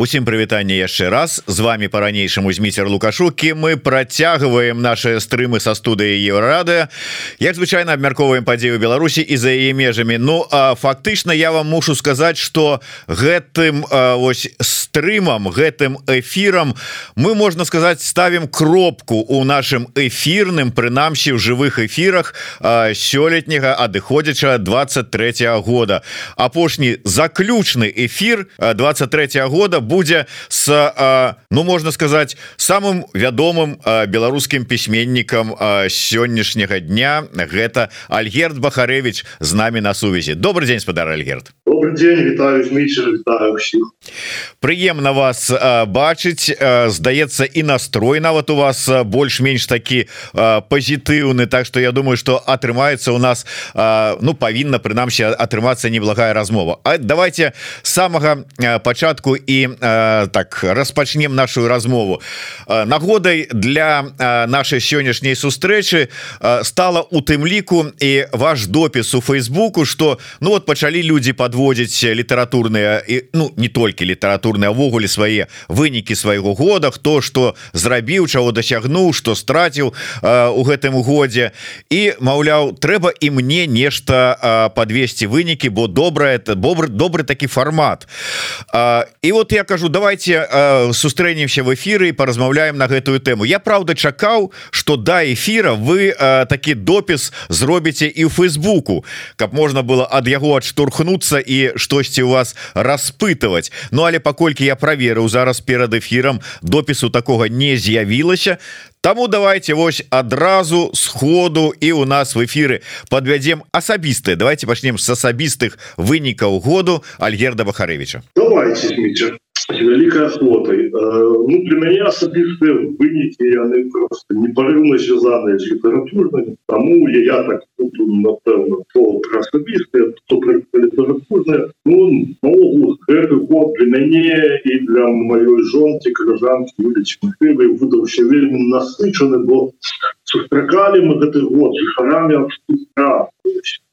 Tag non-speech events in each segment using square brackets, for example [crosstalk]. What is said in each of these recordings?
Усім прывітанне яшчэ раз. З вами по-ранейшаму зміцер лукашукі мы працягваем наши стрымы са студыі еўрады як звычайно абмярковаем падзею Беларусі і за яе межамі. Ну а фактычна я вам мушу сказаць что гэтым ось стрымам гэтым эфирам мы можна сказаць ставим кропку у нашим эфирным прынамсі в жывых эфирах сёлетняга адыходзяча 23 -го года. Апошні заключны эфир 23 -го года будзе с ну можна сказать самым вядомым беларускім пісьменнікам сённяшняга дня. Гэта Альгерт Бахарэвич з нами на сувязі. Добрый день спадар Альгерт. Прыемна вас бачыць. Здаецца і настрой нават у вас больш-менш такі пазітыўны. Так что я думаю что атрымаецца у нас ну павінна прынамсі атрымацца неблагая размова. А давайте самага пачатку і так распачнем нашу размову. Нагодай для нашай сённяшняй сустрэчы стала у тым ліку і ваш допіс у фейсбуку что ну вот пачалі людзі подводзіць літаратурныя і ну не толькі літаратурныя ўвогуле свае вынікі свайго года хто что зрабіў чаго дасягнуў что страціў у гэтым годзе. І маўляў трэба і мне нешта подвесці вынікі бо добра это бобр добры такі фармат. І вот я кажу давайте э, сустрэнемся в эфиры и поразмаўляем на гэтую тэму. Я правда чакаў что да эфира вы э, такі допіс зробіце і у фейсбуку каб можна было ад яго адштурхнуться і штосьці у вас распытывать Ну але паколькі я проверыў зараз перад эфиром допісу такого не з'явілася Таму давайте вось адразу сходу і у нас в эфиры подвядзем асабістыя. Давайте пачнем с асабістых вынікаў году Альгерда Бахарэвича давайте вялікай ахвотай ну для мяне асабістыя вынікі яны просто непарыўна звязаныя з літаратурнымі таму я, так напэўна то асабістыя то літаратурная ну, гэты год для мяне і для маёй жонкі крыжанкі юлічмахвы выдаўся вельмі насычаны бо сустракалі мы гэты год жыхарамі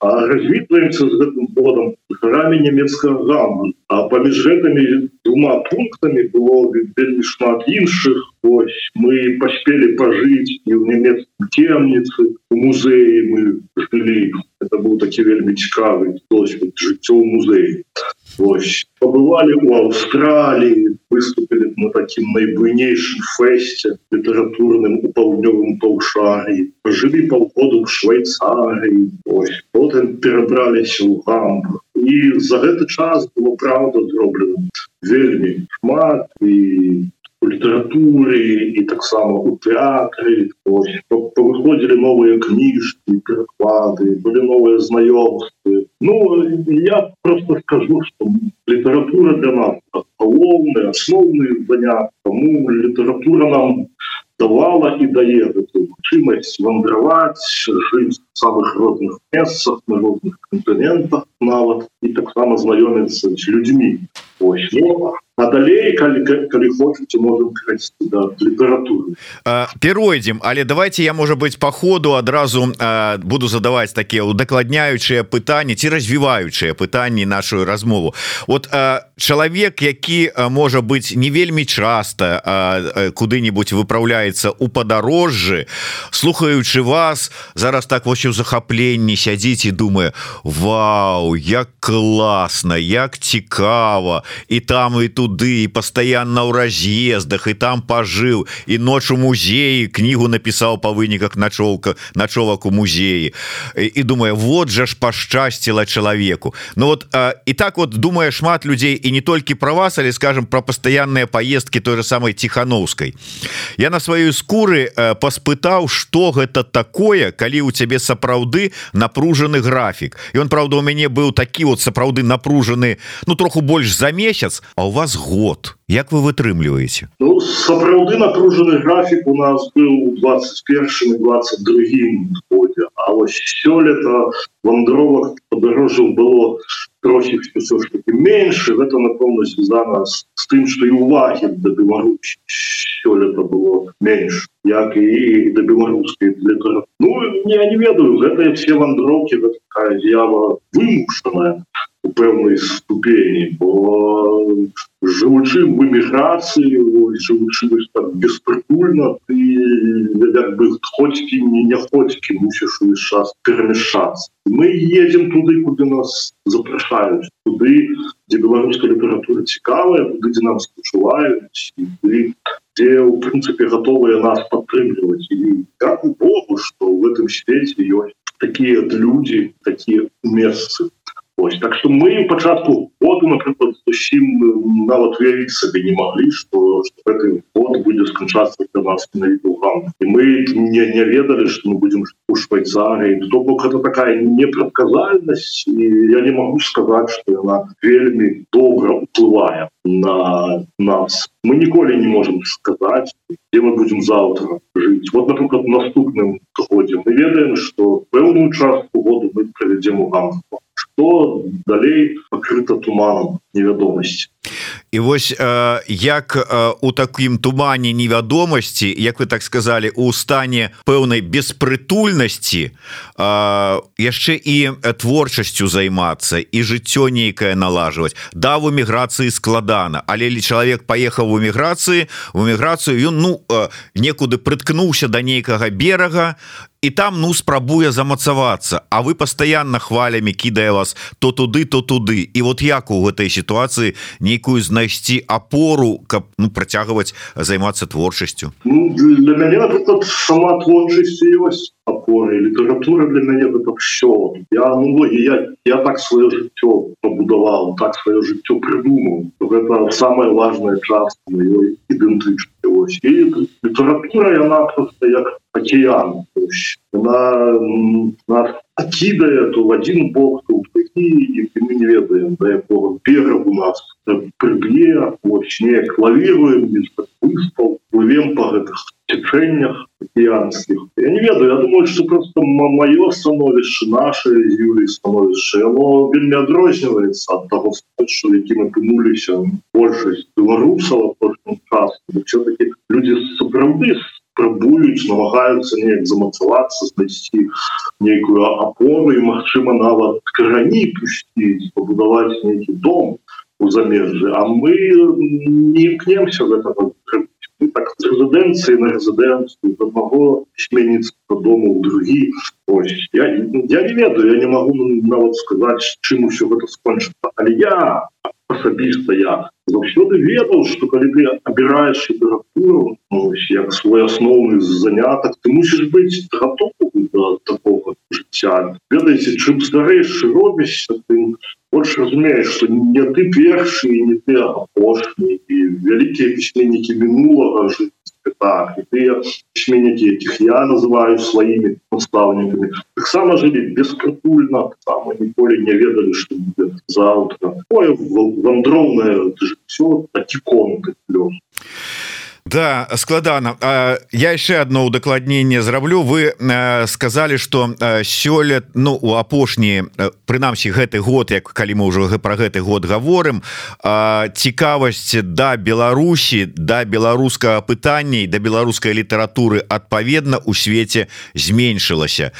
развітваемся з гэтым годам жыхарамі нямецкага гаму а паміж гэтымі двума пунктамі было вельмі шмат іншых. Ось мы паспелі пажыць і ў нямецкім темніцы у музеі мы жылі. Это быў такі вельмі цікавы досвед жыццё ў музеі ось побывали у Австралии выступили на таким найбуйнейшем фесте литературным у паўднёвым паўшарі жили полгоду в Швейцарии потом перебрались у гамбург. І за гэты час было правда зроблена вельмі шмат і у літаратуры і таксама у тэатры выходзілі новыя кніжкі пераклады былі новыя знаёмствы Ну я просто скажу что літаратура для нас галоўны асноўны занят тому літаратура нам давала і дае магчымасць вандраваць жыць самых розных месцах на розных кантынентах нават і таксама знаёміцца з людзьмі ось ну, а далей калі, калі хочаце можем да, літаратуры перайдзем але давайте я можа быть по ходу адразу а, буду задаваць такія удакладняючыя пытанні ці развіваючыя пытанні нашу размову. Вот а, чалавек які можа быть не вельмі часто куды-нибудь выпраўляецца у падарожжы слухаючы вас зараз так вось у захапленні сядзіць і думае Вау як класна як цікава і там і туды і пастаянна ў раз'ездах і там пажыў і ноч у музеі кнігу напісаў па выніках начолка начовак у музеі. І думае вот жа ж пашчасціла чалавеку Ну вот а, і так вот думае шмат людзей і не толькі про вас але скажем про пастаянныя поездки той же самой тихохановской я на сваёй скуры паспытаў что гэта такое калі у цябе сапраўды напружаны графік. І он правда у мяне быў такі вот сапраўды напружаны ну троху больш за месяц а у вас год. Як вы вытрымліваеце ну, сапраўды напружаны графік у нас быў 21 22 годзе А вось сёлета вандровак падарожжаў было трохі все ж таки меньше гэта напэўна звязана з тым что і увагі да Беларусі сёлета было менш як і да беларускай Ну я не ведаю гэтыя все вандроўкі такая з'ява вымушаная у пэўнай ступені бо жывучы в эміграцыі жывучы беспрытульна ты як бы хоцькі не не хоцькі мусіш увесь час перамяшацца мы едем туды куды нас запрашаюць туды дзе беларуская літаратура цікавая туды дзе нам спачуваюць дзе ў прынцыпе готовыя нас падтрымліваць і как Богу что в этом свеце ёсць такія люди такія месцы Ось, так что мы пачатку году напрыклад зусім нават верить сабе не могли что, что гэты год будет скончаться для нас и мы не не ведали что мы будем у швейцарии то бок это такая непредказальность я не могу сказать что она вельмі добра уплывая на нас. Мы ніколі не можем сказать где мы будем завтра жить. Вот напрыклад наступным годзе мы ведаем что пэўную частку году мы проведем у гамства то далей пакрыта туманом невядомасці і вось э, як э, у такім тумане невядомасці як вы так сказали у стане пэўнай беспрытульнасці э, яшчэ і творчасцю займацца і жыццё нейкае налажваць. Да в эміграцыі складана але ли чалавек паехаў у эміграцыі у эміграцыю ён ну э, некуды прыткнуўся да нейкага берага і там ну спрабуе замацавацца. А вы постоянно хвалямі кідае вас то туды то туды. І вот як у гэтай сітуацыі нейкую знайсці опору каб ну працягваць займацца творчасцю? Ну, для мяне сама творчасць ёсць опоры літаратура для мяне это все я ну, я я так свое жыццё побудавал так свое жыццё придумал это самая важная часть ідэнтычнасці літаратура яна просто як океан она нас кидает в один бок и мы не ведаем до якого берег у нас приб'е не клавируем выспал плывем по гэтых течениях океанских я не ведаю я думаю что просто мое становішча наше юрий становішча оно вельмі адрозніваецца от того что якім апынуліся большасць беларусаў час все-таки люди сапраўды с спрабуюць намагаюцца неяк замацавацца знайсці нейкую опору і Мачыма нават карані пусціць пабудаваць нейкі дом у замежжы А мы не імкнемся в так резиденции на резиденцию одного письменницкого дома у другі. Ось, я, я не ведаю я не могу нават сказать чым все это скончится але я асабіста я заўсёды ведаў что калі ты абіраешь літаратуру ну, як свой асноўны занятак ты мусіш быць готов до такого жыцця. Ведаеце чым старэйшы робіш ты больше разумеешь что не ты першы не ты апошні і вялікія пісьменнікі мінулага жыць так тыя пісьменнікі якіх я называю сваімі настаўнікамі таксама жылі бескрупульна там ніколі не ведалі што заўтра вандроўнае жыццё такі конты лёс Да складана я яшчэ одно удакладненне зраблю вы сказали что сёлет ну у апошні прынамсі гэты год як калі мы ўжо про гэты год говорим цікавасць да Беларусі да беларускага пытанней да беларускай літаратуры адпаведна у свеце зменшылася.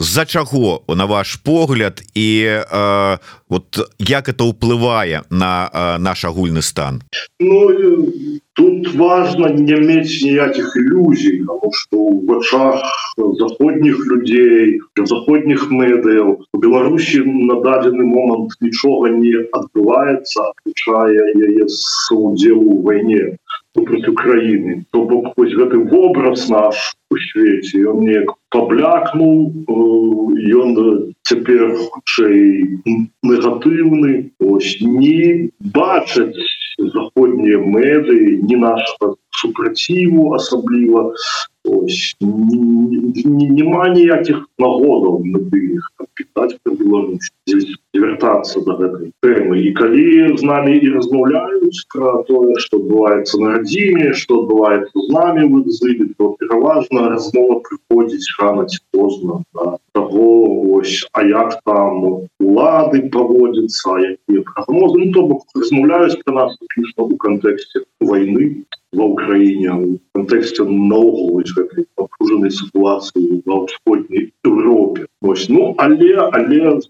З-за чаго на ваш погляд і вот як это ўплывае на наш агульны стан? Ну, тут важно не мець ніякіх ілюзій что в вачах заходніх людзей заходніх медыяў у Беларусі на дадзены момант нічога не адбываецца включая яе удзелу войне против Украины то бок вось гэты вобраз наш у свеце он неяк поблякнул ён цяпер хутчэй негатыўны. Ось не бачаць заходнія мэды не нашего супраціву асабліва няма ніякіх нагодаў іх пытаць Беларусь вяртацца до гэтай тэмы і калі з нами і размаўляюць про тое что адбываецца на радзіме что адбываецца з нами вызыве то пераважна размова прыходзіць рано ці позна да, того ось а як там улады паводзяцца якія прагнозы ну, то бок размаўляюць про нас у кантэксце войны в Украине в контексте наогул этой напруженной ситуации на усходней Европе Ось, ну але але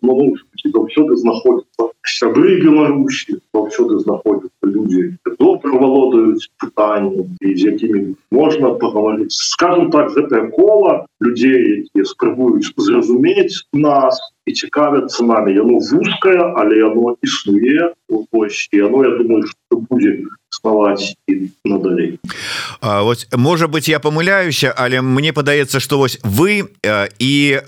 заўсёды знаходится сябры Беларусі заўсёды знаходятся люди добра валодаюць пытанні з якімі можна паговорить скажем так гэтае кола людей якія спрабуюць зразумець нас і цікавяцца нами яно вузкае але яно існуе ось. Яно я думаю будзе спаваць і надалей вот может быть я помыляюся але мне падаецца что вось вы і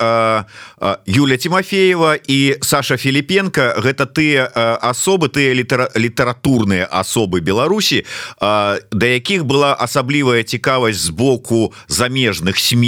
Юля Тимофеева і Саша Філіпенко гэта тыя асобы тыя літара літаратурныя асобы Беларусі да якіх была асаблівая цікавасць з боку замежных СМ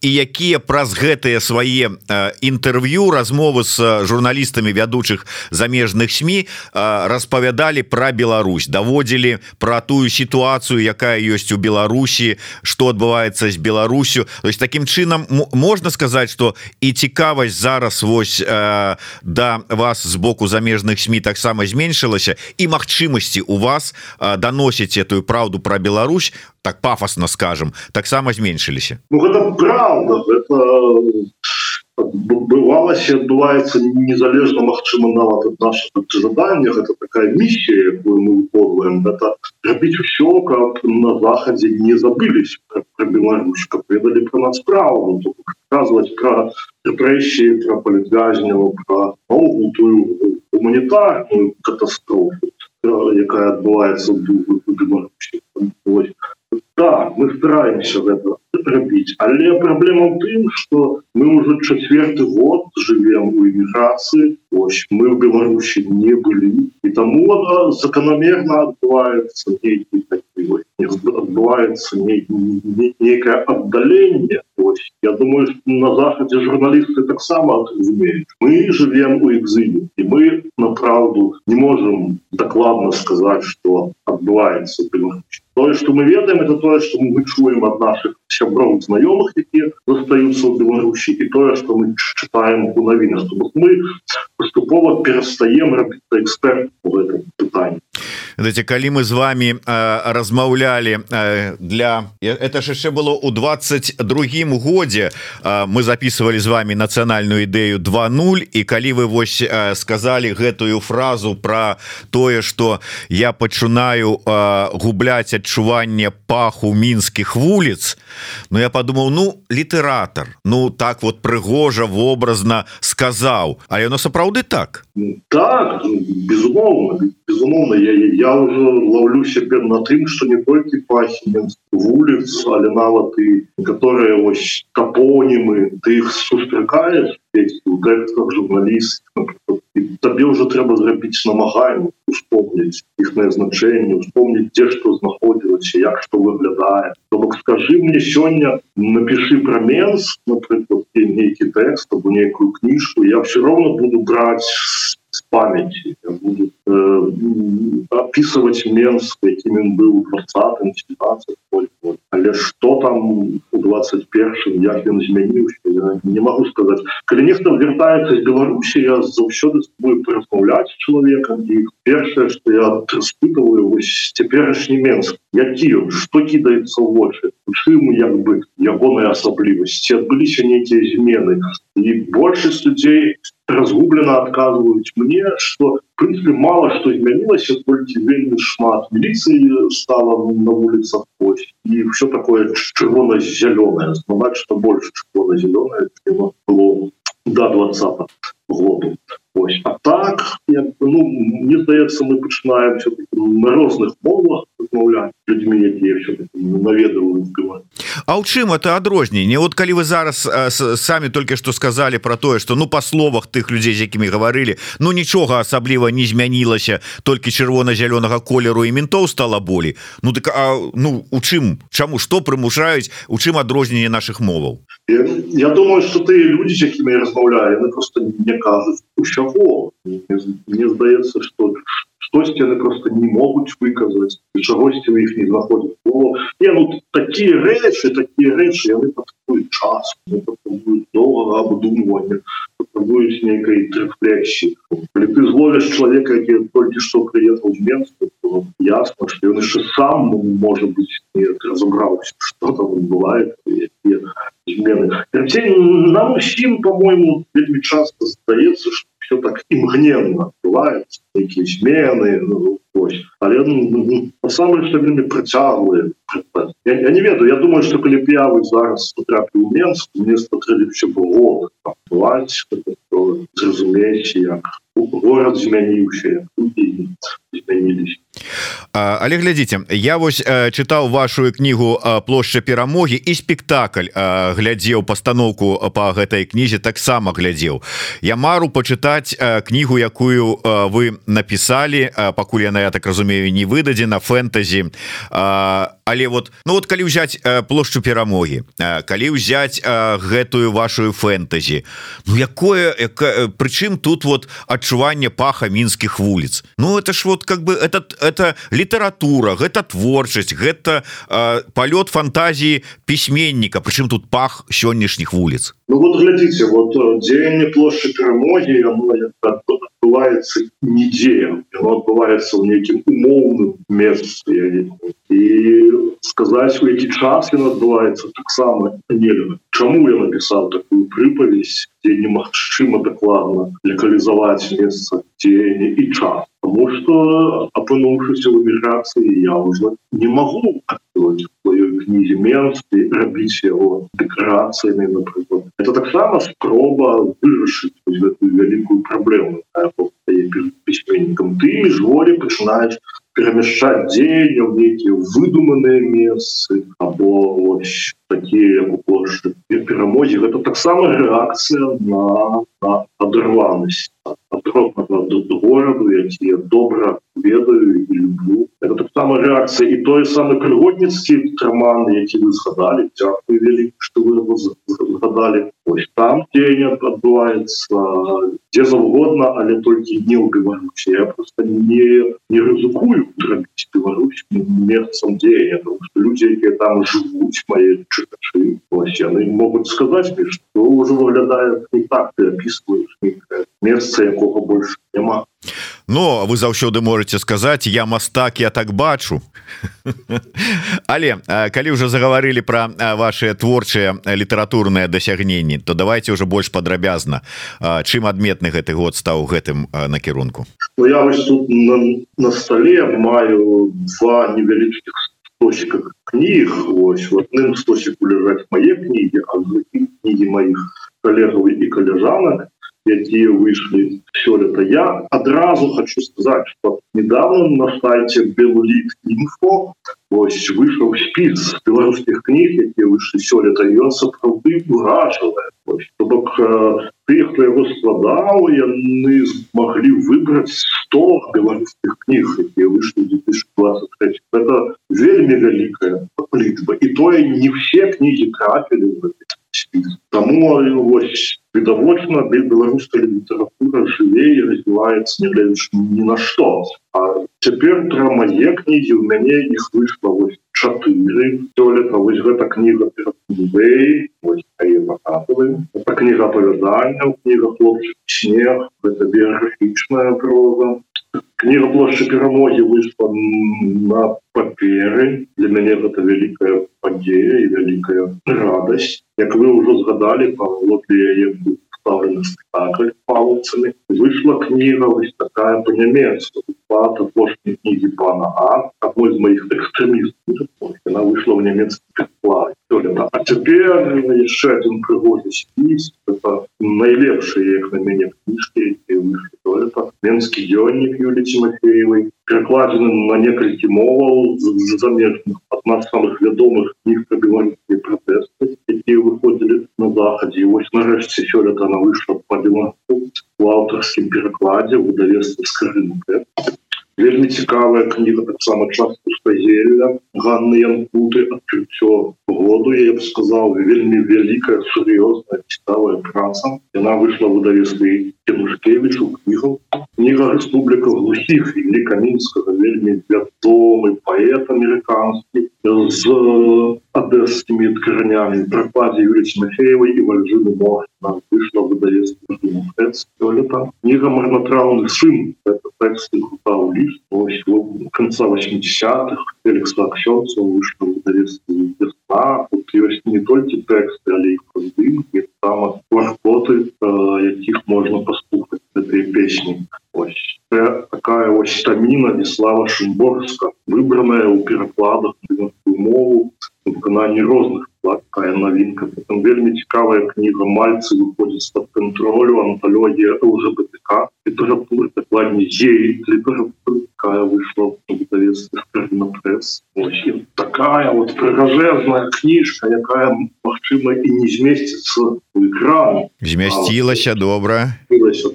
і якія праз гэтыя свае інтэрв'ю размовы з журналістамі вядучых замежных СМ распавядалі пра Беларусь даводзілі про тую сітуацыю якая ёсць у Беларусі что адбываецца з Беларусю то есть таким чынам можна сказаць что і цікавасць зараз вось э, да вас з боку замежных СМ таксама зменшылася і магчымасці у вас э, даносіць эту праўду про Беларусь так пафосно скажем таксама зменшыліся ну, правда это бывалася адбываецца незалежна Мачыма нават ад наших жаданнях это такая миссия якую мы выконваем это рабіць усё как на захадзе не забылись. Про Беларусь как ведалі про нас справу рассказывать про рэпрессии про политвязнего про тую гуманітарную катастрофу якая адбываецца в Беларусі да мы стараемся в это рабіць але праблема ў тым что мы уже четверты год живем у эміграцыі ось мы в Беларусі не былі і тому закономерно адбываецца адбываецца некое аддаленне я думаю на захадзе журналісты таксама мы живем у экзіле і мы на праўду не можем докладно сказать что адбываецца тое что мы ведаем это тое что мы чуем от наших сяброў знаёмых якія застаюцца ў Беларусі і тое что мы читаем у навінах мы паступова перастаем рабіць эксперт у гэтым пытанні Знаете, калі мы з вами э, размаўлялі э, для это ж яшчэ было у 22 годзе э, мы записывали з вами нацыянальную ідэю 20 і калі вы вось э, сказали гэтую фразу про тое что я пачынаю э, губляць адчуванне паху мінскіх вуліц Ну я подумал ну літаратор Ну так вот прыгожа вобразна сказаў. А яно сапраўды так? Так безумоўно безумоўно я я уже ловлю себе на тым что не только пахи вулиц але нават и которые ось топонимы ты их сустракаешь журналіст табе уже трэба зрабіць намаганне успомніць іхнае значэнне успомніць дзе што знаходзілася як што выглядае то бок скажи мне сёння напиши про менс напрыклад нейкі тэкст або нейкую кніжку я все равно буду брать с памяти. Буду э, описывать менс каким он был 20 17 але что там у 21 як ён змяніўся не могу сказать калі нехто вяртаецца з Беларусі я заўсёды буду размаўляць чалавекам і першае что я распытываю вось цяперашні менск. Які он что кідаецца ў вочы? Чым як бы ягоныя асаблівасці? Адбыліся нейкія змены? І большасць людзей разгубленно отказываюць мне что принципе мало что изменилось только вельмі шмат. Милиции стало на улицах почт и все такое червоно зеленое знать что больше червоно зеленое было до 20 года. Ось. А так як, ну, мне здаецца мы пачынаем на розных мовах размаўляць людьми якія наведваюць А ў чым это адрозненне? Вот калі вы зараз самі только что сказали про тое что ну по словах тых людзей з якімі гаварылі ну нічога асабліва не змянілася толькі чырвона-зялёнага колеру і ментоў стала болей. Ну так а, ну у чым чаму что прымушаюць у чым адрозненне наших моваў? Я, я думаю что ты люди з якімі размаўляю просто не кажуць чаго. Мне здаецца что штосьці яны просто не могуць выказаць чагосьці у іх не знаходзіць не ну такія рэчы такія рэчы яны час доўга абдумвання патрабуюць нейкай рефлексіі ты зловіш человека які толькі што прыехаў з Менска ясно что ён яшчэ сам можа быть разобраўся что там бывает змены нам усім по-моему вельмі часто здаецца что все так імгненно бывает якія змены ну, але ну, что вельмі працягвае я, я не ведаю я думаю что калі п'явы зараз потрапіў у Менск мне спатрэлі все было зразумець як город змяніўся змянились але глядзіце я вось чытаў вашу кнігу плошча перамогі і спектакль глядзеў пастаноўку по гэтай кнізе таксама глядзеў. Я мару пачытаць кнігу якую вы написали пакуль яна я так разумею не выдадзена фэнтазі але вот ну вот калі взять плошчу перамогі калі взять гэтую вашу фэнтазі Ну якое прычым тут вот адчуванне паха мінскіх вуліц? Ну это ж вот как бы этот это літаратура гэта творчасць гэта э, палёт фантазіі пісьменніка. Прычым тут пах сённяшніх вуліц. Ну вот глядзіце вот дзеянне плошчы перамогі адбываецца нідзе адбываецца ў нейкім умоўным месцы і сказаць у які час ён адбываецца таксама не Чаму я напісаў такую прыпавесь дзе немагчыма дакладна легалізаваць месца дзеяння і час Потому что опынувшись в эмиграции я уже не могу свою книге менстве рабить его декорациями, например. Это так само спроба вырашить эту великую проблему перед письменником. Ты из воли начинаешь перемещать деньги в некие выдуманные места, або такие площади перемоги. Это так само реакция на, на оторванность до гораду які добра ведаю і люблю. Это так само рэакцыя і той самы прыгодніцкі роман які вы згадалі Дякую вялі что вы згадалі ось там дзеянне адбываецца дзе заўгодна але толькі не ў Беларусі я просто не не рызыкую рабіць Беларусь месцам дзеяння людзі якія там жывуць мае чытачы яны могуць сказаць што ўжо выглядае не так ты опісваешь месца якога больше няма но вы заўсёды можете сказать я мастак я так бачу [laughs] але калі уже заговорили про ваши творчыя літаратурныя дасягненні то давайте уже больш падрабязна. Чым адметны гэты год стаў гэтым накірунку? Ну, я на, на столе маю два невялічных стосиках кніг. Ось в адным стосіку лежаць мае кнігі а кнігі моих коллегаў і каляжанак якія выйшлі сёлета я адразу хочу сказать что недавно на сайте белулит инфо ось выйшаў спіс беларускіх кніг якія выйшлі сёлета ён сапраўды уражвае бок ты хто яго складаў яны змаглі выбраць 100 беларускіх кніг якія выйшлі 2023 это вельмі вялікая лічба. І тое не все кнігі трапілі Таму вось відавочна беларуская літаратура жыве і развіваецца не глядзяч ні на што А цяпер пра мае кнігі у мяне іх выйшла вось чатыры сёлета вось гэта кніга кніга апавядання кніга хлопчык снег гэта біяграфічная проза кніга плошчы перамогі выйшла на паперы для мяне гэта вялікая падзея і вялікая радасць. Як вы ўжо згадалі паводле яе ставлены спектакль палцамі выйшла кніга вось такая по-нямецку апошняй кнігі пана а. Адной з моих экстрэмістаў она выйшла в нямецкі плане А цяпер яшчэ один прыгодны спіс это найлепшыя як на мяне кніжкі это менскі дзённік Юлі Тимофеевой перакладзены на некалькі моваў замежных адна з самых вядомых кніг пра беларускія пратэсты якія выходзілі на захадзе вось нарэшце сёлета она выйшла па у аўтарскім перакладзе выдавецтва скрынка вельмі цікавая кніга таксама частку стазеля ганны янкуты адкрыццё году я б сказал вельмі вялікая сур'ёзная цікавая праца яна выйшла выдавецтвы кенушкевичу кнігу кніга Республіка глухіх і камінскага вельмі вядомы паэт амерыканскі з одесскими корнями пропаде Юрия Тимофеевой и Вальжины Мохна вышла выдавецтво там книга марнотравный сын это текст лист конца 80-х Феликс Аксенцев вышел выдавецтво весна тут есть не только тексты але их там квартоты якіх можно послухать этой песни ось. Такая ось стаміна Веслава Шымборска выбранная у перакладах мову выкананні розных такая новинка. Потом вельмі цікавая книга мальцы выходит з-под контролю анталогія лжбтк літаратуры дакладней ей літаратуркая вышла пресс. Такая вот прыгажезная кніжка якая магчыма і не змесціцца у экран. Змясцілася добра.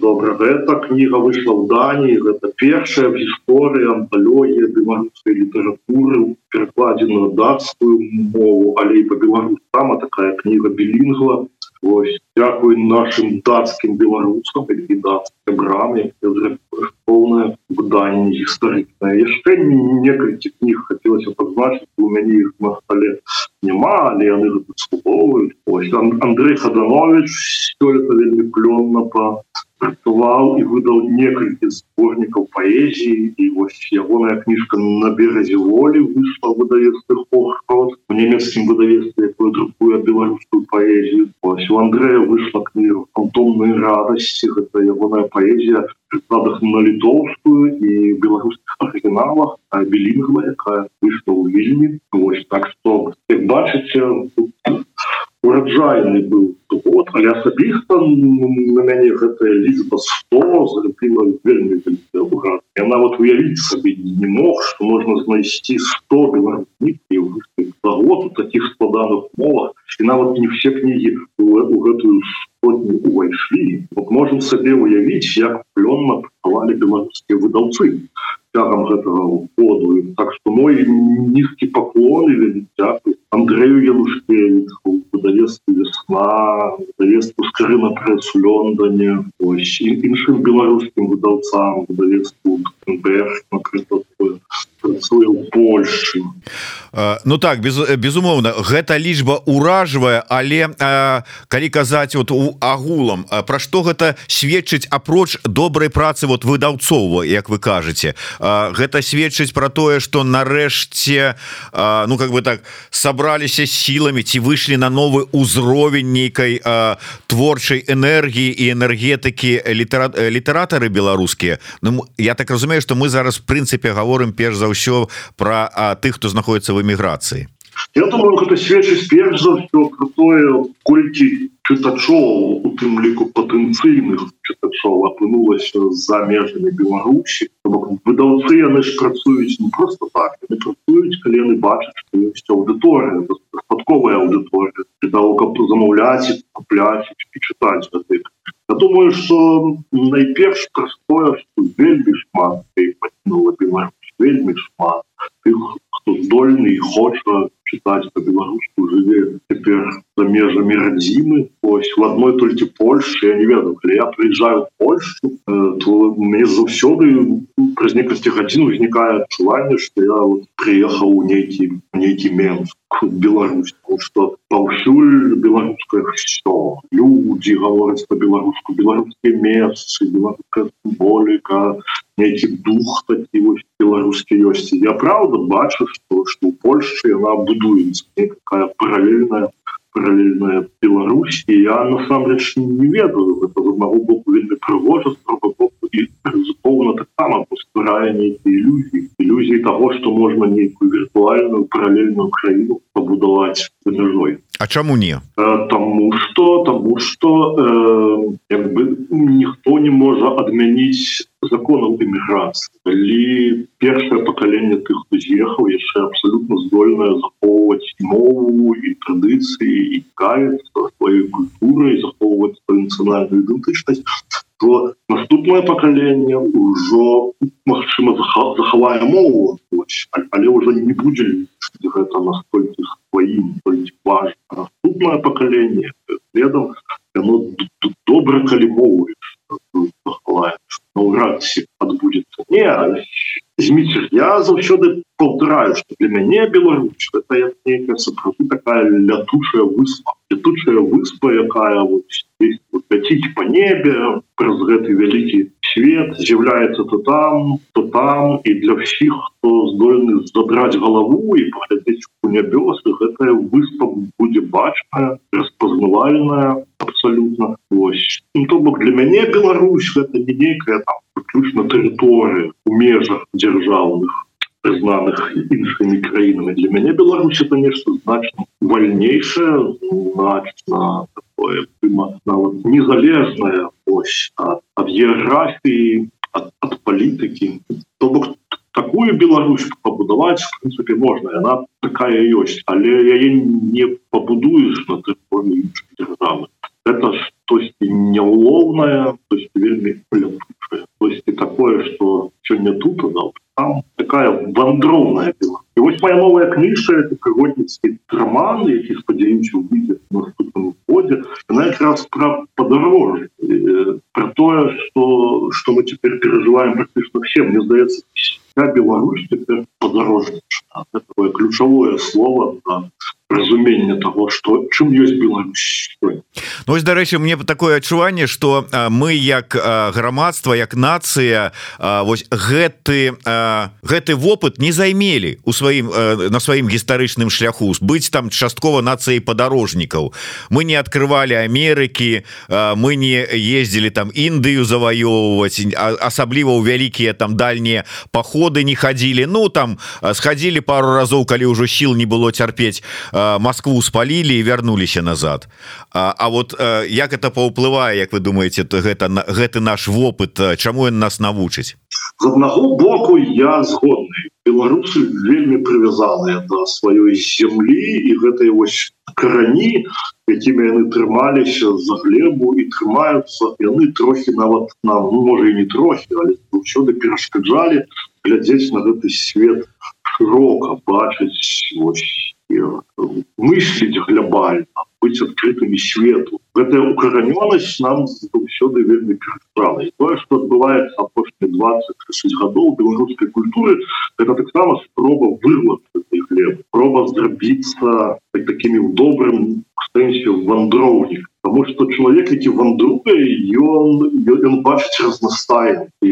добра. Эта книга вышла в дании гэта першая в гісторыі анталогія беларускай літаратуры перакладзеную датскую мову але по-беларус сама такая книга билингла Ось, Дякую нашим датским беларускам і датскім граме полное выданне гістарычнае яшчэ некалькі кніг хацелася пазначыць у мяне іх на столе няма але яны заслугоўваюць ось Андрей хаданович сёлета вельмі плённа па працаваў і выдаў некалькі зборнікаў паэзіі і вось ягоная кніжка на беразе волі выйшла выдавецтвах охрот у нямецкім выдавецтве якое друкуе беларускую паэзію ось у Андрея выйшла кніга фантомнай радасці гэта ягоная паэзія прыкладах на літоўскую і беларускіх арыгіналах білінгва якая выйшла ў вельмі. Ось так што як бачыце ураджайны быў год але асабіста на мяне гэтая лічба 100 вельмі я нават уявіць сабе не мог что можна знайсці 100 год у таких складаных мовах і нават не все кнігі у гэтую сотню увайшлі вот можем сабе уявіць як плённа працавалі беларускія выдаўцы тягам гэтага году так что мой нізкі паклон Андрею Весна выдавецтву скрына пресс у Лондоне. Ось іншым беларускім выдаўцам выдавецтву працуе ў Польшы Ну так без безумоўна гэта лічба уражвае але калі казаць вот у агулам пра што гэта сведчыць апроч добрай працы вот выдаўцова як вы кажаце? Гэта сведчыць про тое что нарэшце ну как бы так сабраліся сіламі ці выйшлі на новы ўзровень нейкай творчай энергіі і энергетыкі літара літаратары беларускія. Ну я так разумею что мы зараз в прынцыпе гаворым перш за ўсё про тых хто знаходіцца в эміграцыі. Я думаю гэта сведчыць перш за ўсё про тое колькі чытачоў у тым ліку патэнцыйных чытачоў апынулася за межамі Беларусі. Выдаўцы яны ж працуюць не просто так працуюць калі яны бачаць што ёсць аўдыторыя спадковая аўдыторыя. Для того каб замаўляць купляць і чытаць Я думаю что найперш простое вельмі шмат вельмі шмат тых хто здольны і хоча чытаць по-беларуску жыве цяпер за межамі радзімы ось в одной толькі Польше я не ведаю калі я приезжаю Польшу э, то мне заўсёды праз некалькі гадзін узнікае адчуванне что я вот, приехал у нейкі нейкі менск Беларусь что паўсюль беларускае все люди гавораць по-беларуску беларускія месцы символіка нейкі дух такі вось беларускі ёсць я правда бачу что что у Польшчы яна будуецца какая параллельная параллельная Беларусь. І я насамрэч не ведаю это з аднаго боку вельмі прыгожа і безусловно таксама пастурае нейкія ілюзіі. Ілюзіі того что можна нейкую віртуальную параллельную краіну пабудаваць мяжой А чаму не? Тому что тому что э, бы ніхто не можа адмяніць законаў эміграцыі калі першае пакаленне тых хто з'ехаў яшчэ абсолютно здольная захоўваць мову і традыцыі і каецца сваёй культурай захоўваць нацыянальную ідэнтычнасць то наступное пакаленне ўжо Мачыма захавае мову але ўжо не будзе гэта настолькі сваім важно наступное пакаленне следом яно добра калі мову наўрад адбудзецца не зміцер я заўсёды паўтараю что для мяне Беларусь это такая лятучая выспа летучая выспа якая вот ляціць по небе праз гэты вялікі свет з'яўляецца то там то там. І для ўсіх хто здольны задраць галаву і паглядзець у нябёсы гэтая выспа будзе бачная распазнавальная абсолютно ось ну, то бок для мяне Беларусь это не нейкая там выключна тэрыторыя у межах дзяржаўных прызнаных іншымі краінамі. Для мяне Беларусь это нешта значна вальнейшее значна такое нават незалежная ось ад геаграфіі ад, ад палітыкі. То бок такую Беларусь пабудаваць в прынцыпе можна яна такая ёсць але яе не пабудуеш на это штосьці няўлоўная вельмі такое что сёння тут там такая вандроўная была і вось моя новая кніжка это прыгодніцкі роман які спадзяюся выйдзе наступным годзе она якраз про подороже про тое что что мы теперь переживаем практычна все мне здаецца Беларусь теперь подороже такое ключавое слово да, разумение того что чым есть Беларусь. Ну, дарэчы мне такое адчуванне что мы як грамадства як нацыя вось гэты гэты вопыт не займелі у сваім на сваім гістарычным шляху. Быць там часткова нацыяй падарожнікаў. Мы не открывали Амерыкі мы не ездили там Індыю заваёўваць асабліва ў вялікія там дальнія походы не хадзілі. Ну там сходили пару разоў калі ўжо сіл не было цярпець Москву спалілі і вярнуліся назад. А, а вот як это паўплывае Як вы думаете то гэта гэты наш вопыт чаму ён нас навучыць з аднаго боку я згодны беларусы вельмі прывязаныя да сваёй землі і гэтай вось карані якімі яны трымаліся за глебу і трымаюцца яны трохі нават нам ну, можа і не трохі але заўсёды перашкаджалі глядзець на гэты свет широка бачыць мыслить глобально быть открытыми свету гэтая укараненность нам заўсёды вельмі перестала и тое что отбывается апошние 26 годов беларускай культуры это таксама спроба вырвать хлеб проба зрабіцца так, такими в добрым сэнсе вандроўнік потому что чалавек які вандруе ён ён бачыць разнастайны і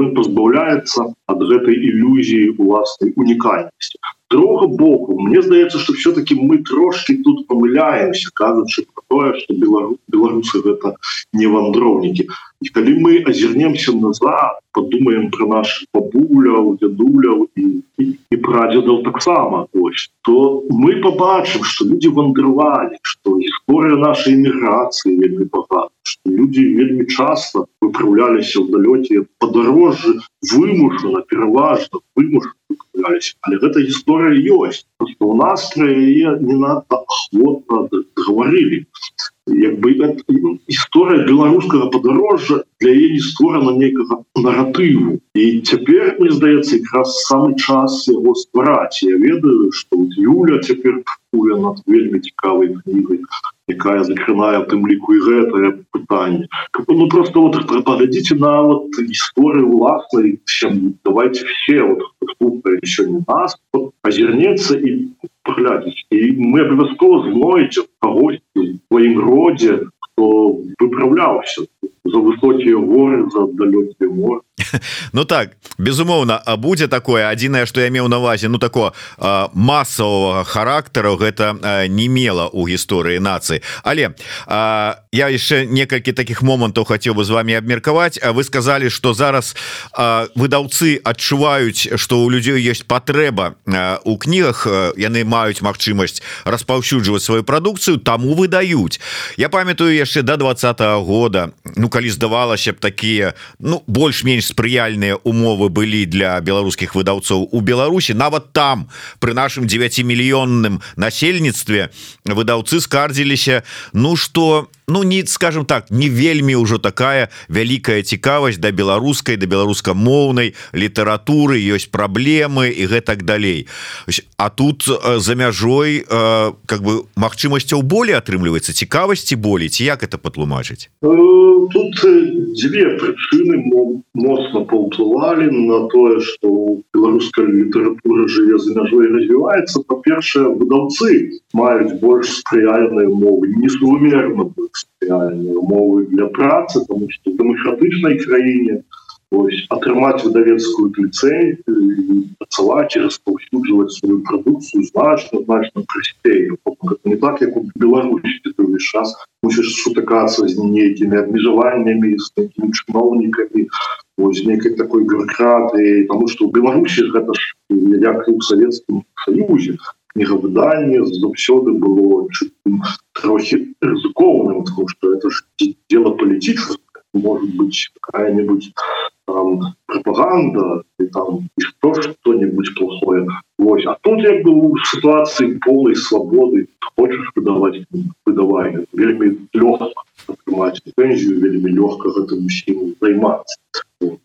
ён пазбаўляецца ад гэтай ілюзіі уласнай унікальнасці друга боку мне здаецца что все-таки мы трошки тут помыляемся кажучы про тое что беларус беларусы гэта не вандроўнікі. І калі мы озернемся назад подумаем про наш бабуляў дядуляў і, і, і прадзедаў таксама ось то мы побачым что люди вандрывалі что гісторыя нашай эміграцыі вельмі багата люди вельмі часто выправляліся в далёце подорожжы вымушана пераважна вымушана але гэта гісторыя ёсць. У нас про яе не надо охотно говорили як бы гісторыя беларускага падарожжа для яе не створана нейкага наратыву. І цяпер мне здаецца якраз самы час яго ствараць. Я ведаю что Юля цяпер над вельмі цікавай кнігай якая закрынае тым ліку і гэтае пытанне ну просто вот паглядзіце на вот гісторыю уласнай давайте все вот еще не нас озернецца і паглядзець і мы абавязкова злоіце кагось сваім родзе хто выправляўся за высокія горы за далёкія моры Ну так безумоўна а будзе такое? Адзінае что я меў на увазе ну такого масавага характару гэта не мела у гісторыі нацыі. Але а, я яшчэ некалькі таких момантаў хацеў бы з вами абмеркаваць. А вы сказали что зараз а, выдаўцы адчуваюць что у людзей есть патрэба у кнігах яны маюць магчымасць распаўсюджваць сваю прадукцыю таму выдаюць. Я памятаю яшчэ до два -го года Ну калі здавалася б такія ну больш-менш спрыяльныя умовы былі для беларускіх выдаўцоў у Беларусі нават там при нашым 9мільённым насельніцтве выдаўцы скардзіліся Ну что ну не скажем так не вельмі ўжо такая вялікая цікавасць да беларускай да беларускамоўнай літаратуры. Ёсць праблемы і гэтак далей. А тут за мяжой как бы магчымасцяў болей атрымліваецца цікавасці болей ці як это патлумачыць? Тут дзве прычыны мо моцна паўплывалі на тое что беларуская літаратура жыве за мяжой развіваецца па-першае выдаўцы маюць больш спрыяльныя умовы несумерна спрыяльныя умовы для працы тому что дэмакратычнай краіне атрымаць выдавецкую ліцэй працаваць і распаўсюджваць сваю прадукцыю значна значна прасцей не так як у Беларусі увесь час мусіш сутыкацца з нейкімі абмежаваннямі з такімі чыноўнікамі вось нейкай такой бюркраты тому что у Беларусі гэта ж як у савецкім саюзе кнігавыданне заўсёды было трохі рызыкоўным что это ж дело палітычна может быть какая-нибудь пропаганда и там что что-нибудь плохое Ось. а тут я был в ситуации полной свободы хочешь выдавать выдавай вельмі легко Вельмі легко этому силу займаться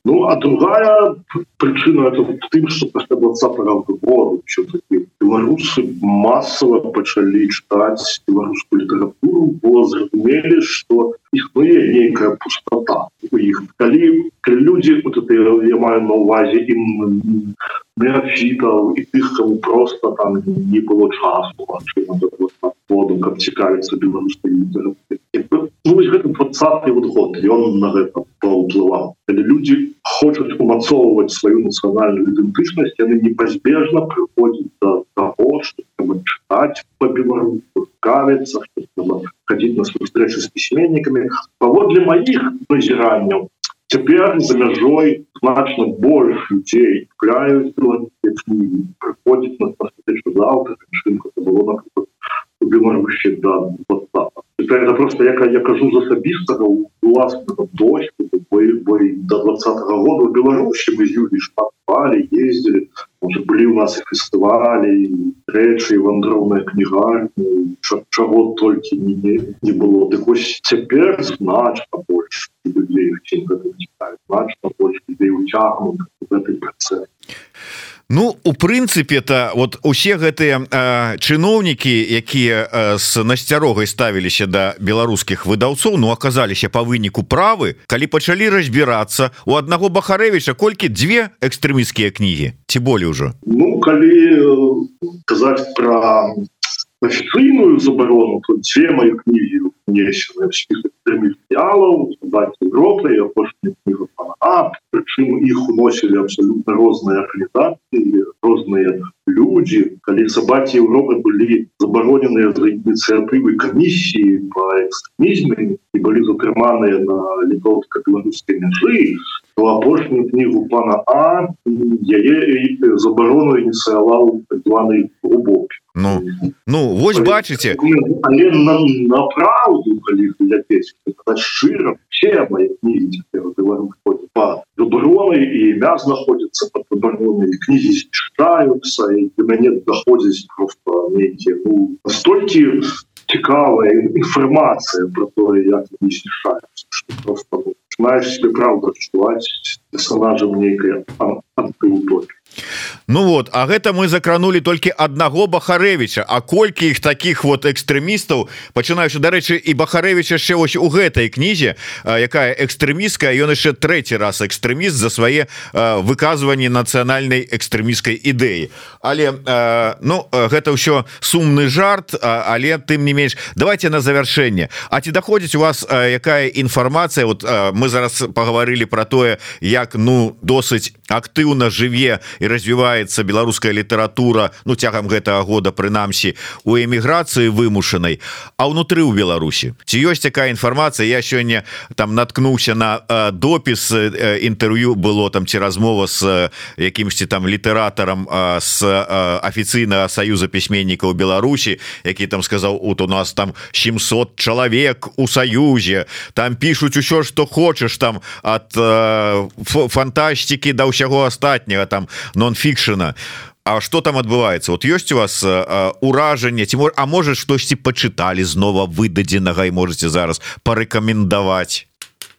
ну а другая причина это тым что после 20 года все-таки беларусы массово пачали читать беларускую литературу было зразумели что існуе нейкая пустота у іх калі люди вот это я маю на увазе им неофітаў і тых кому просто там не было часу воду как цікавіцца беларускай гэта двадцатый вот год ён на гэта паўплываў люди хочуць умацоўваць сваю нацыянальную ідэнтычнасць яны непазбежна прыходзяць до того что читать по-беларуску кавіцца ходить на встречу с письменниками. Паводле моих назіранняў цяпер за мяжой значно больше людей кляют приходит на завтра было у Беларусі да вот так. Это просто я я кажу з асабістага уласного досвіду бой до двадцатого года в Беларусі мы юли шпали ездили уже былі у нас и фестывалі рэчы вандроўная кніга чаго толькі не, не, не было. Так ось цяпер значна больш людей значна больш людей уцягнут гэты працэс Ну у прынцыпе то вот усе гэтыя чыноўнікі якія з насцярогай ставіліся да беларускіх выдаўцоў Ну аказаліся по выніку правы калі пачалі разбірацца у аднаго бахарэвіча колькі? Дзве экстрэміскія кнігі? Ці болей ужо? Ну калі казаць про афіцыйную забарону то дзве мае кнігі внесены материалов Европы а причем их уносили абсолютно розные организации розные люди. Коли собаки Европы были заборонены инициативы комиссии по экстремизме и были затрыманные на литовско-белорусской межи то апошнюю книгу пана А заборону инициировал главный глубокий Ну ну вось бачыце направду шчыра все забароны і імя знаходзіцца под забароны кнігі читаюцца і мяне доходзіць просто нейкіе ну, столькі цікавая інфармацыя про тое як не знішаюцца просто знаешь себе правда адчуваць персонажам нейкая антыутопія Ну вот А гэта мы закранули толькі аднаго бахарэвича А колькі іх таких вот экстрэмістаў? Пачынаючы дарэчы і бахарэвич яшчэ вось у гэтай кнізе якая экстрэміская ён яшчэ трэці раз экстрэміст за свае выказванні нацыянальнай экстрэміскай ідэі. Але ну гэта ўсё сумны жарт але тым не менш давайте на завяршэнне. А ці даходзіць у вас якая інфармацыя? Вот мы зараз паговорылі про тое як ну досыць актыўна жыве і развіваецца беларуская літаратура ну цягам гэтага года прынамсі у эміграцыі вымушанай а ўнутры ў Беларусі. Ці ёсць такая інфармацыя? Я сёння там наткнуўся на э, допіс э, інтэрв'ю было там ці размова с э, якімсьці там літаратарам э, с э, афіцыйнага саюза пісьменнікаў Беларусі які там сказаў вот у нас там 700 чалавек у саюзе там пишутць усё что хочаш там от э, фантастики да ўсяго астатняга там нон-фікшена А что там адбываецца вот ёсць у вас уражанне ці А можа штосьці пачыталі знова выдадзенага і можете зараз парэкамендаваць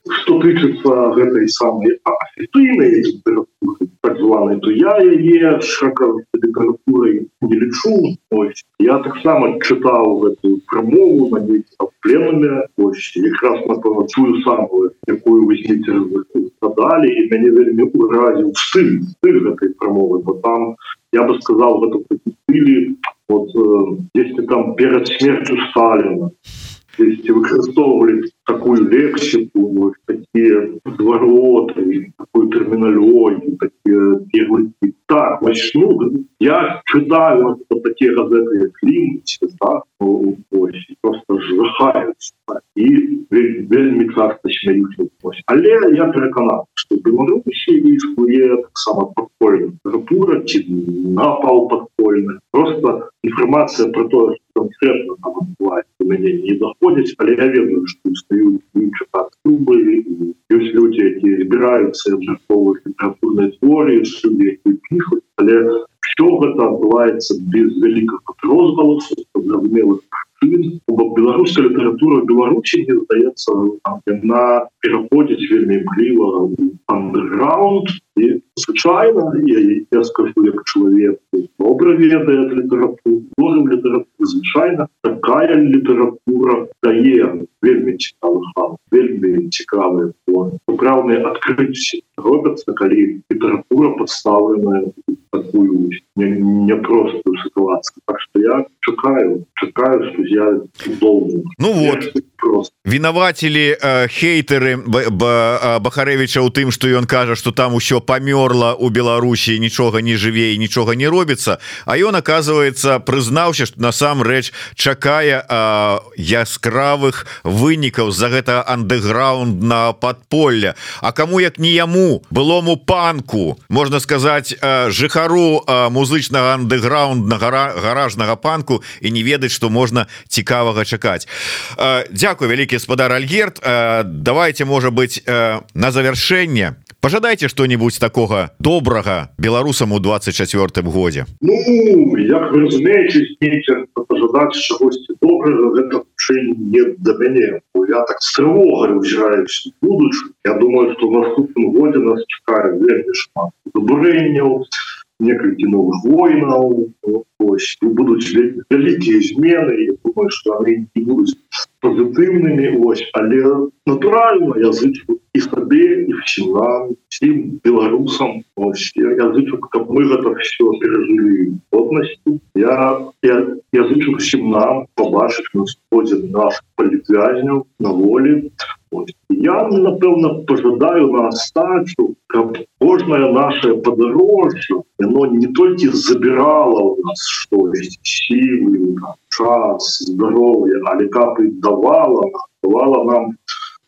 что тычыцца гэтай самой афіцыйнай так званой то я яе широко літаратурай не лічу. Ось я таксама чытаў эту прамову на пленуме. Ось якраз напэўна чую самую якую возьмите далі і мяне вельмі уразіў стыль стыль гэтай прамовы бо там я бы сказал гэта стылі вот если там перед смертью сталина выкарыстоўвалі такую лексику такие звороты такую такие первые так начну. Я читаю вот такие газеты климат да? ну, просто жахаются и вельмі часто смеються але я переканал что беларусі існуе сама подпольна пура ці напал подпольны просто інформация про то конкретно мяне не доходзяць але я ведаю что стаюць клубы ёсць люди якія збіраюцца абжаховых літаратурнай творы люди піхуць але все гэта адбываецца без вялікага розгаласу зразумелых беларуская літаратура беларусі не здаецца яна пераходзіць вельмі імкліва андеграунд і звычайна я скажу як чалавек добра ведае літаратуру можем літаратуру звычайна такая літаратура дае вельмі цікавы вельмі цікавыя праўныя адкрыцці робяцца калі літаратура подставленая такую непростую не ситуацию так что я чакаю чакаю что я должен ну вот вінавацілі э, хейтеры бахарэвича у тым что ён кажа что там усё памёрла у Беларусі нічога не жыве і нічога не робіцца а ён оказывается прызнаўся что насамрэч чакае яскравых вынікаў за гэта андеграунд на подполля А кому як не яму былому панку можна сказать жыхару музычнага андеграунд на гара гаражнага панку і не ведаць что можна цікавага чакаць. Дякую вялікі гаспадар Альгерт. Давайте можа быть на завершэнне пожадайте что-нибудь такого добрага беларусам у 24 годзе ну, пожадать чагосьці добрага не да мяне я так строго узіраюсь будуч Я думаю что в наступным годзе нас чакае вельмі шмат. Забурэнняў некалькі новых войнаў ось будуць вялікія змены думаю что они не будуць пазітыўнымі ось але натуральна я зычу і сабе і всем нам всім беларусам я зычу каб мы гэта все перажылі годнасці я я, я зычу всем нам побачыць на сходзе наш палітвязняў на волі я напэўна пожадаю на астачу каб кожная наша падарожжа яно не толькі забірала у нас что сілы час здоровье але кап і давала давала нам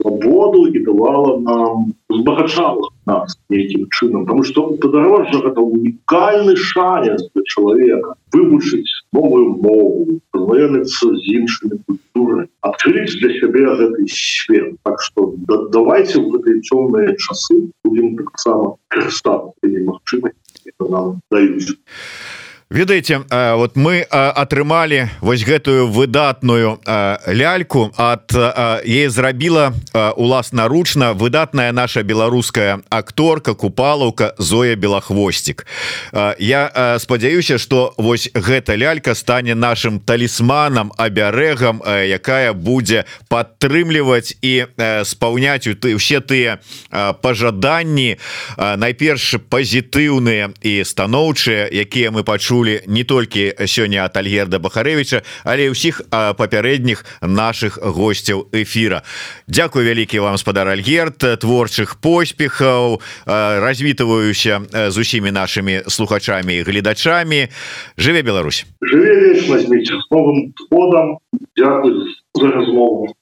свободу і давала нам збагачала нас нейкім чынам потому что падарожжа это унікальны шанец для чалавека вывучыць новую мову знаёміцца з іншымі культуры открыть для сябе гэты свет. Так что да, давайте в гэтай цёмныя часы будем таксама карыстацца магчымасці нам даюць ведаеце вот мы атрымалі вось гэтую выдатную ляльку от е зрабіла уласнаручна выдатная наша беларуская акторка купалаўка Зоя белахвосцік. Я спадзяюся что вось гэта лялька стане нашим талісманам абярэгам якая будзе падтрымліваць і спаўняць у ты все тыя пажаданні найперш пазітыўныя і станоўчыя якія мы пачулі чулі не толькі сёння от альгерда бахарэвича але ўсіх папярэдніх наших гостцяў эфира. Дякую вялікі вам спадар альгерт творчых поспехаў развітываюся з усімі нашими слухачами гледачами жыве Беларусь! Дякую за размову